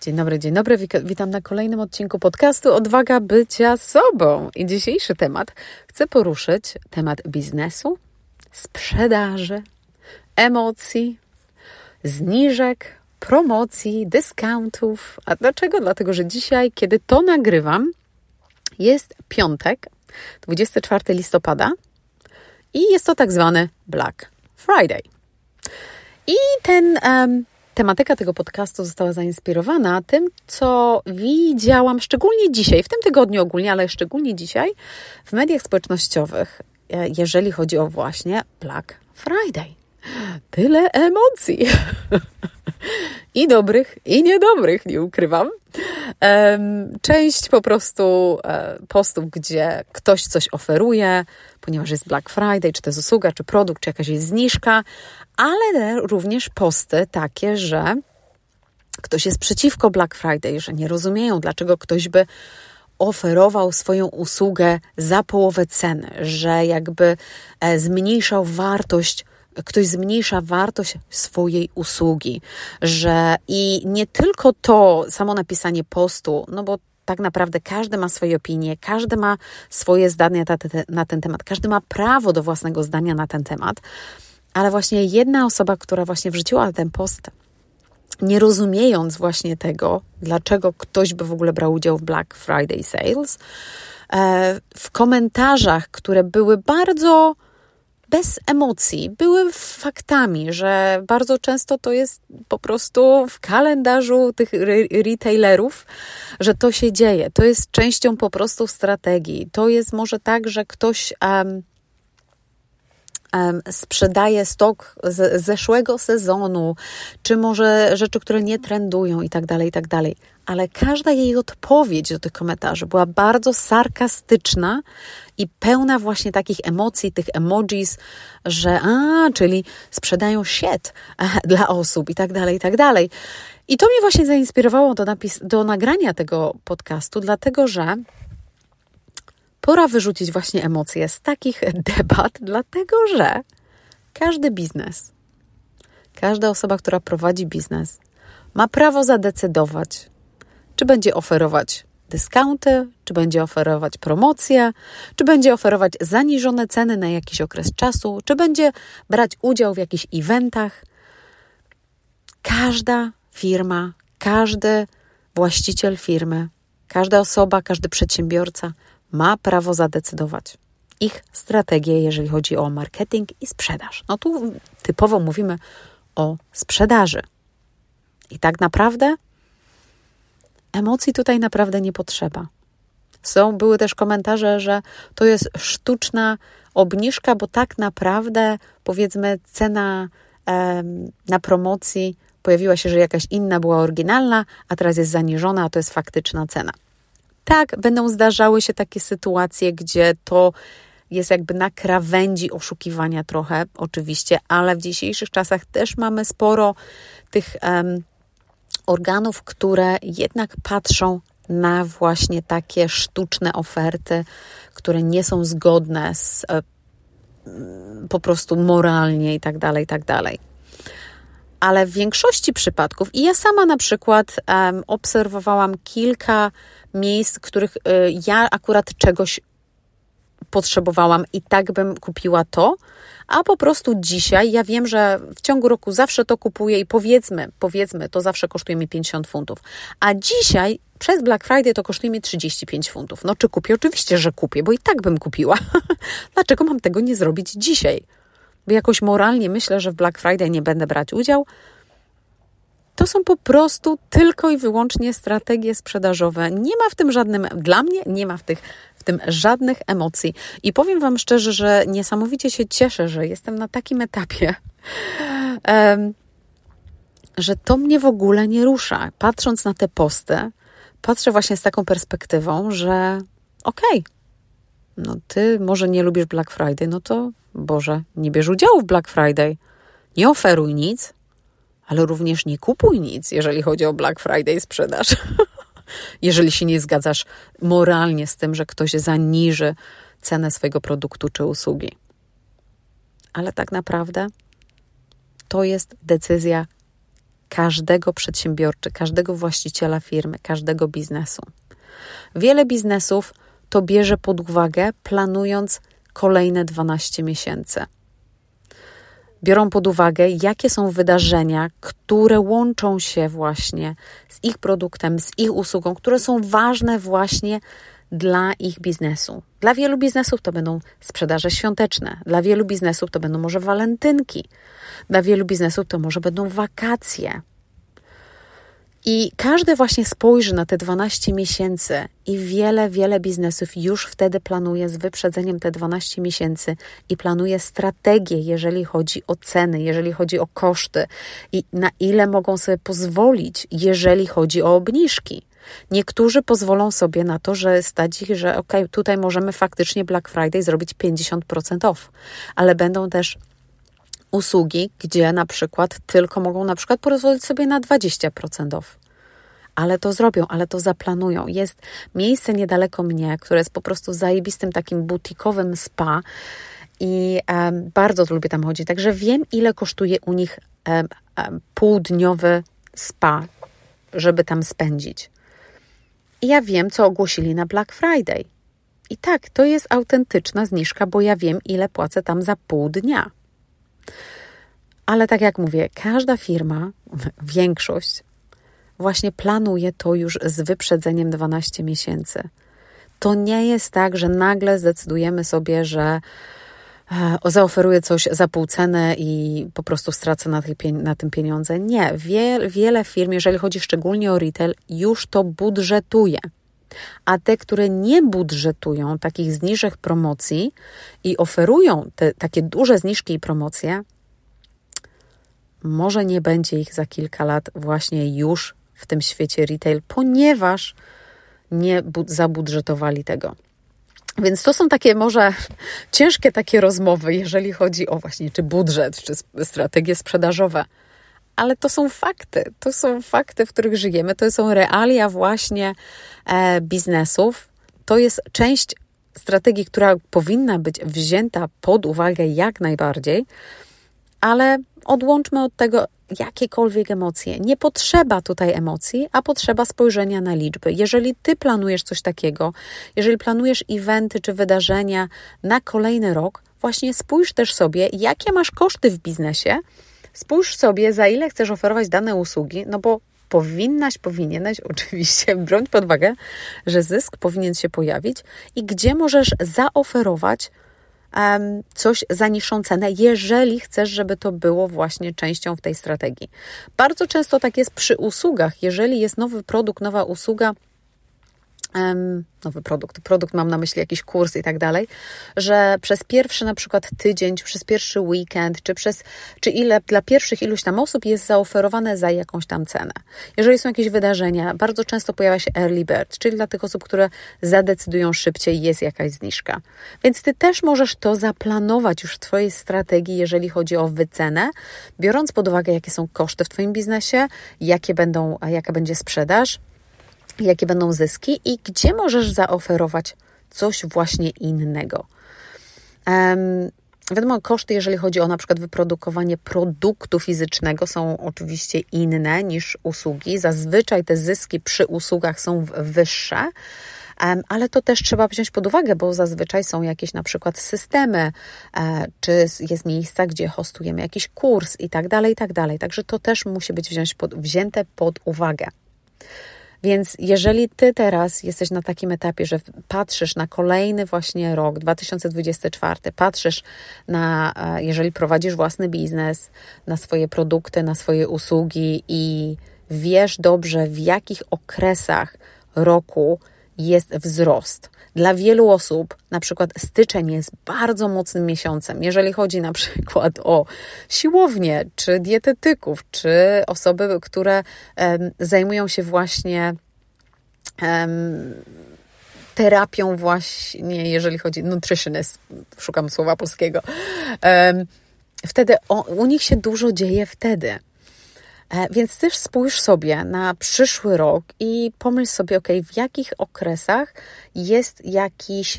Dzień dobry, dzień dobry. Witam na kolejnym odcinku podcastu Odwaga bycia sobą. I dzisiejszy temat chcę poruszyć temat biznesu, sprzedaży, emocji, zniżek, promocji, dyskountów. A dlaczego? Dlatego, że dzisiaj, kiedy to nagrywam, jest piątek, 24 listopada i jest to tak zwany Black Friday. I ten um, tematyka tego podcastu została zainspirowana tym, co widziałam szczególnie dzisiaj, w tym tygodniu ogólnie, ale szczególnie dzisiaj w mediach społecznościowych, e, jeżeli chodzi o właśnie Black Friday. Tyle emocji. I dobrych, i niedobrych, nie ukrywam. Część po prostu e, postów, gdzie ktoś coś oferuje, ponieważ jest Black Friday, czy to jest usługa, czy produkt, czy jakaś jest zniżka, ale również posty takie, że ktoś jest przeciwko Black Friday, że nie rozumieją, dlaczego ktoś by oferował swoją usługę za połowę ceny, że jakby e, zmniejszał wartość ktoś zmniejsza wartość swojej usługi, że i nie tylko to samo napisanie postu, no bo tak naprawdę każdy ma swoje opinie, każdy ma swoje zdania na ten temat, każdy ma prawo do własnego zdania na ten temat, ale właśnie jedna osoba, która właśnie wrzuciła ten post, nie rozumiejąc właśnie tego, dlaczego ktoś by w ogóle brał udział w Black Friday Sales, e, w komentarzach, które były bardzo bez emocji, były faktami, że bardzo często to jest po prostu w kalendarzu tych retailerów, że to się dzieje. To jest częścią po prostu strategii. To jest może tak, że ktoś. Um, sprzedaje stok z zeszłego sezonu, czy może rzeczy, które nie trendują i tak dalej, i tak dalej. Ale każda jej odpowiedź do tych komentarzy była bardzo sarkastyczna i pełna właśnie takich emocji, tych emojis, że a, czyli sprzedają shit dla osób i tak dalej, i tak dalej. I to mnie właśnie zainspirowało do, napis- do nagrania tego podcastu, dlatego że pora wyrzucić właśnie emocje z takich debat, dlatego że każdy biznes, każda osoba, która prowadzi biznes, ma prawo zadecydować, czy będzie oferować dyscounty, czy będzie oferować promocje, czy będzie oferować zaniżone ceny na jakiś okres czasu, czy będzie brać udział w jakichś eventach. Każda firma, każdy właściciel firmy, każda osoba, każdy przedsiębiorca ma prawo zadecydować ich strategię, jeżeli chodzi o marketing i sprzedaż. No tu typowo mówimy o sprzedaży. I tak naprawdę emocji tutaj naprawdę nie potrzeba. Są, były też komentarze, że to jest sztuczna obniżka, bo tak naprawdę powiedzmy cena na promocji pojawiła się, że jakaś inna była oryginalna, a teraz jest zaniżona, a to jest faktyczna cena. Tak, będą zdarzały się takie sytuacje, gdzie to jest jakby na krawędzi oszukiwania trochę, oczywiście, ale w dzisiejszych czasach też mamy sporo tych organów, które jednak patrzą na właśnie takie sztuczne oferty, które nie są zgodne z e, po prostu moralnie i tak dalej, i tak dalej. Ale w większości przypadków, i ja sama na przykład um, obserwowałam kilka miejsc, których y, ja akurat czegoś potrzebowałam i tak bym kupiła to, a po prostu dzisiaj ja wiem, że w ciągu roku zawsze to kupuję i powiedzmy, powiedzmy, to zawsze kosztuje mi 50 funtów, a dzisiaj przez Black Friday to kosztuje mi 35 funtów. No czy kupię? Oczywiście, że kupię, bo i tak bym kupiła. Dlaczego mam tego nie zrobić dzisiaj? Bo jakoś moralnie myślę, że w Black Friday nie będę brać udziału, to są po prostu tylko i wyłącznie strategie sprzedażowe. Nie ma w tym żadnym, dla mnie nie ma w, tych, w tym żadnych emocji. I powiem Wam szczerze, że niesamowicie się cieszę, że jestem na takim etapie, że to mnie w ogóle nie rusza. Patrząc na te posty, patrzę właśnie z taką perspektywą, że okej, okay, no ty może nie lubisz Black Friday, no to Boże, nie bierz udziału w Black Friday. Nie oferuj nic, ale również nie kupuj nic, jeżeli chodzi o Black Friday sprzedaż. jeżeli się nie zgadzasz moralnie z tym, że ktoś zaniży cenę swojego produktu czy usługi. Ale tak naprawdę to jest decyzja każdego przedsiębiorcy, każdego właściciela firmy, każdego biznesu. Wiele biznesów to bierze pod uwagę, planując kolejne 12 miesięcy. Biorą pod uwagę, jakie są wydarzenia, które łączą się właśnie z ich produktem, z ich usługą, które są ważne właśnie dla ich biznesu. Dla wielu biznesów to będą sprzedaże świąteczne, dla wielu biznesów to będą może walentynki, dla wielu biznesów to może będą wakacje. I każdy właśnie spojrzy na te 12 miesięcy i wiele, wiele biznesów już wtedy planuje z wyprzedzeniem te 12 miesięcy i planuje strategię, jeżeli chodzi o ceny, jeżeli chodzi o koszty i na ile mogą sobie pozwolić, jeżeli chodzi o obniżki. Niektórzy pozwolą sobie na to, że stać ich, że ok, tutaj możemy faktycznie Black Friday zrobić 50% off, ale będą też usługi, gdzie na przykład tylko mogą na przykład pozwolić sobie na 20% off. Ale to zrobią, ale to zaplanują. Jest miejsce niedaleko mnie, które jest po prostu zajebistym takim butikowym spa i um, bardzo lubię tam chodzić. Także wiem, ile kosztuje u nich um, um, półdniowy spa, żeby tam spędzić. I ja wiem, co ogłosili na Black Friday. I tak, to jest autentyczna zniżka, bo ja wiem, ile płacę tam za pół dnia. Ale tak jak mówię, każda firma, większość, właśnie planuje to już z wyprzedzeniem 12 miesięcy. To nie jest tak, że nagle zdecydujemy sobie, że e, zaoferuję coś za pół cenę i po prostu stracę na, na tym pieniądze. Nie, Wie, wiele firm, jeżeli chodzi szczególnie o retail, już to budżetuje. A te, które nie budżetują takich zniżek promocji i oferują te takie duże zniżki i promocje, może nie będzie ich za kilka lat właśnie już w tym świecie retail, ponieważ nie zabudżetowali tego. Więc to są takie może ciężkie takie rozmowy, jeżeli chodzi o właśnie czy budżet, czy strategie sprzedażowe. Ale to są fakty, to są fakty, w których żyjemy, to są realia właśnie e, biznesów. To jest część strategii, która powinna być wzięta pod uwagę jak najbardziej, ale odłączmy od tego jakiekolwiek emocje. Nie potrzeba tutaj emocji, a potrzeba spojrzenia na liczby. Jeżeli ty planujesz coś takiego, jeżeli planujesz eventy czy wydarzenia na kolejny rok, właśnie spójrz też sobie, jakie masz koszty w biznesie. Spójrz sobie, za ile chcesz oferować dane usługi, no bo powinnaś, powinieneś oczywiście brać pod uwagę, że zysk powinien się pojawić i gdzie możesz zaoferować um, coś za niższą cenę, jeżeli chcesz, żeby to było właśnie częścią w tej strategii. Bardzo często tak jest przy usługach. Jeżeli jest nowy produkt, nowa usługa, nowy produkt, produkt mam na myśli jakiś kurs i tak dalej, że przez pierwszy na przykład tydzień, czy przez pierwszy weekend, czy przez, czy ile dla pierwszych iluś tam osób jest zaoferowane za jakąś tam cenę. Jeżeli są jakieś wydarzenia, bardzo często pojawia się early bird, czyli dla tych osób, które zadecydują szybciej, jest jakaś zniżka. Więc ty też możesz to zaplanować już w twojej strategii, jeżeli chodzi o wycenę, biorąc pod uwagę, jakie są koszty w twoim biznesie, jakie będą, jaka będzie sprzedaż, jakie będą zyski i gdzie możesz zaoferować coś właśnie innego. Um, Wiadomo, koszty, jeżeli chodzi o na przykład wyprodukowanie produktu fizycznego, są oczywiście inne niż usługi. Zazwyczaj te zyski przy usługach są wyższe, ale to też trzeba wziąć pod uwagę, bo zazwyczaj są jakieś na przykład systemy, e, czy jest miejsca, gdzie hostujemy jakiś kurs i tak dalej, i tak dalej. Także to też musi być wzięte pod uwagę. Więc jeżeli ty teraz jesteś na takim etapie, że patrzysz na kolejny właśnie rok 2024, patrzysz na, e, jeżeli prowadzisz własny biznes, na swoje produkty, na swoje usługi i wiesz dobrze, w jakich okresach roku jest wzrost. Dla wielu osób, na przykład styczeń jest bardzo mocnym miesiącem, jeżeli chodzi na przykład o siłownie, czy dietetyków, czy osoby, które um, zajmują się właśnie um, terapią właśnie, jeżeli chodzi nutritionist, szukam słowa polskiego. Um, wtedy o, u nich się dużo dzieje wtedy. E, więc też spójrz sobie na przyszły rok i pomyśl sobie, ok, w jakich okresach jest jakiś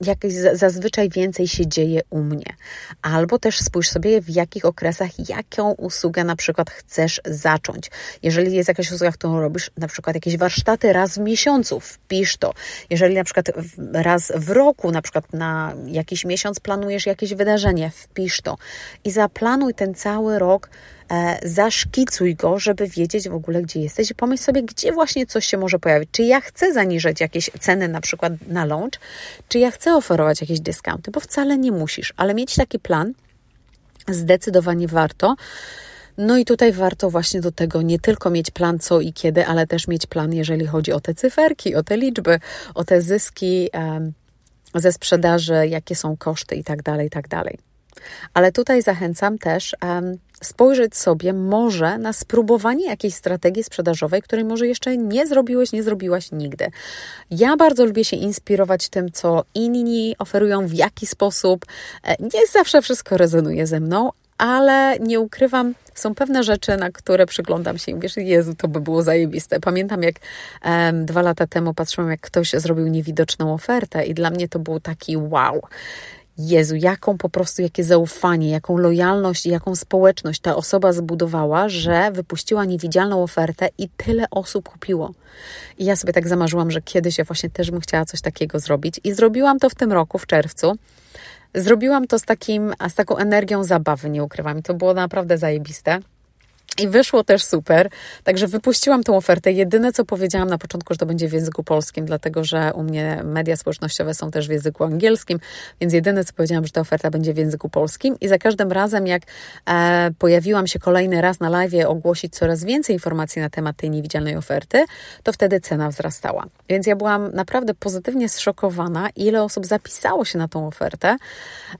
jakieś zazwyczaj więcej się dzieje u mnie. Albo też spójrz sobie, w jakich okresach, jaką usługę na przykład chcesz zacząć. Jeżeli jest jakaś usługa, którą robisz, na przykład jakieś warsztaty raz w miesiącu, wpisz to. Jeżeli na przykład raz w roku, na przykład na jakiś miesiąc planujesz jakieś wydarzenie, wpisz to. I zaplanuj ten cały rok zaszkicuj go, żeby wiedzieć w ogóle, gdzie jesteś i pomyśl sobie, gdzie właśnie coś się może pojawić. Czy ja chcę zaniżać jakieś ceny na przykład na launch, czy ja chcę oferować jakieś dyskonty, bo wcale nie musisz, ale mieć taki plan zdecydowanie warto. No i tutaj warto właśnie do tego nie tylko mieć plan co i kiedy, ale też mieć plan, jeżeli chodzi o te cyferki, o te liczby, o te zyski ze sprzedaży, jakie są koszty i tak dalej, i tak dalej. Ale tutaj zachęcam też spojrzeć sobie może na spróbowanie jakiejś strategii sprzedażowej, której może jeszcze nie zrobiłeś, nie zrobiłaś nigdy. Ja bardzo lubię się inspirować tym, co inni oferują, w jaki sposób. E, nie zawsze wszystko rezonuje ze mną, ale nie ukrywam, są pewne rzeczy, na które przyglądam się i wiesz, Jezu, to by było zajebiste. Pamiętam, jak um, dwa lata temu patrzyłam, jak ktoś zrobił niewidoczną ofertę i dla mnie to był taki wow. Jezu, jaką po prostu, jakie zaufanie, jaką lojalność i jaką społeczność ta osoba zbudowała, że wypuściła niewidzialną ofertę i tyle osób kupiło. I ja sobie tak zamarzyłam, że kiedyś ja właśnie też bym chciała coś takiego zrobić i zrobiłam to w tym roku, w czerwcu. Zrobiłam to z, takim, z taką energią zabawy, nie ukrywam. I to było naprawdę zajebiste. I wyszło też super. Także wypuściłam tą ofertę. Jedyne, co powiedziałam na początku, że to będzie w języku polskim, dlatego że u mnie media społecznościowe są też w języku angielskim, więc jedyne, co powiedziałam, że ta oferta będzie w języku polskim. I za każdym razem, jak e, pojawiłam się kolejny raz na live ogłosić coraz więcej informacji na temat tej niewidzialnej oferty, to wtedy cena wzrastała. Więc ja byłam naprawdę pozytywnie zszokowana, ile osób zapisało się na tą ofertę.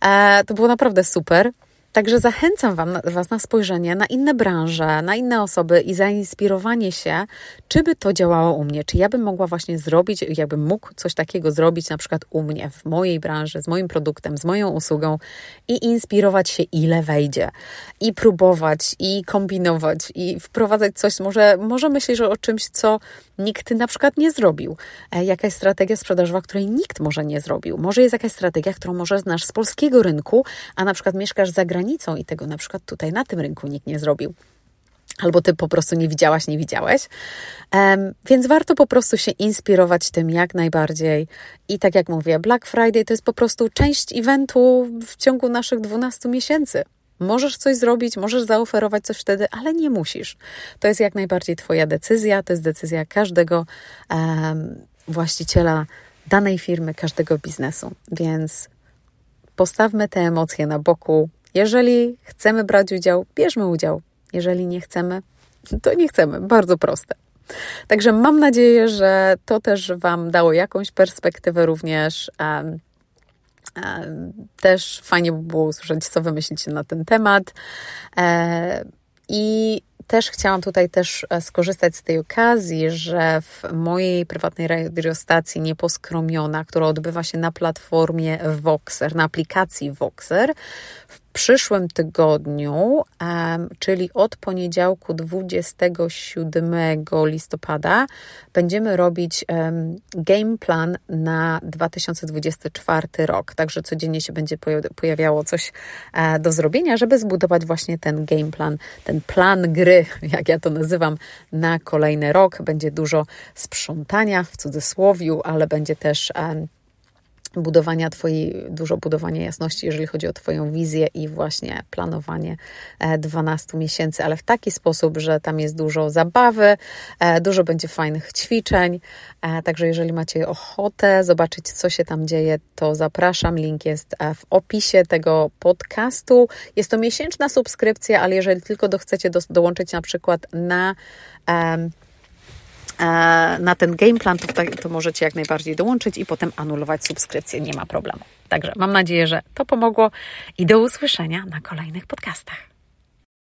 E, to było naprawdę super. Także zachęcam wam, Was na spojrzenie na inne branże, na inne osoby i zainspirowanie się, czy by to działało u mnie, czy ja bym mogła właśnie zrobić, jakbym mógł coś takiego zrobić na przykład u mnie, w mojej branży, z moim produktem, z moją usługą i inspirować się, ile wejdzie. I próbować, i kombinować, i wprowadzać coś, może, może myślisz o czymś, co nikt na przykład nie zrobił. E, jakaś strategia sprzedażowa, której nikt może nie zrobił. Może jest jakaś strategia, którą może znasz z polskiego rynku, a na przykład mieszkasz za granicą i tego na przykład tutaj na tym rynku nikt nie zrobił albo ty po prostu nie widziałaś, nie widziałeś. Um, więc warto po prostu się inspirować tym jak najbardziej. I tak jak mówię, Black Friday to jest po prostu część eventu w ciągu naszych 12 miesięcy. Możesz coś zrobić, możesz zaoferować coś wtedy, ale nie musisz. To jest jak najbardziej Twoja decyzja, to jest decyzja każdego um, właściciela danej firmy, każdego biznesu. Więc postawmy te emocje na boku. Jeżeli chcemy brać udział, bierzmy udział. Jeżeli nie chcemy, to nie chcemy. Bardzo proste. Także mam nadzieję, że to też Wam dało jakąś perspektywę również. Też fajnie by było usłyszeć, co wymyślicie na ten temat. E, I też chciałam tutaj też e, skorzystać z tej okazji, że w mojej prywatnej radiostacji Nieposkromiona, która odbywa się na platformie Voxer, na aplikacji Voxer, w przyszłym tygodniu, czyli od poniedziałku 27 listopada, będziemy robić game plan na 2024 rok. Także codziennie się będzie pojawiało coś e, do zrobienia, żeby zbudować właśnie ten game plan, ten plan gry, jak ja to nazywam, na kolejny rok. Będzie dużo sprzątania w cudzysłowiu, ale będzie też budowania Twojej, dużo budowania jasności, jeżeli chodzi o Twoją wizję i właśnie planowanie 12 e, miesięcy, ale w taki sposób, że tam jest dużo zabawy, e, dużo będzie fajnych ćwiczeń. E, także jeżeli macie ochotę zobaczyć, co się tam dzieje, to zapraszam. Link jest w opisie tego podcastu. Jest to miesięczna subskrypcja, ale jeżeli tylko do, chcecie do, dołączyć na przykład na um, na ten game plan, to, to możecie jak najbardziej dołączyć i potem anulować subskrypcję, nie ma problemu. Także mam nadzieję, że to pomogło i do usłyszenia na kolejnych podcastach.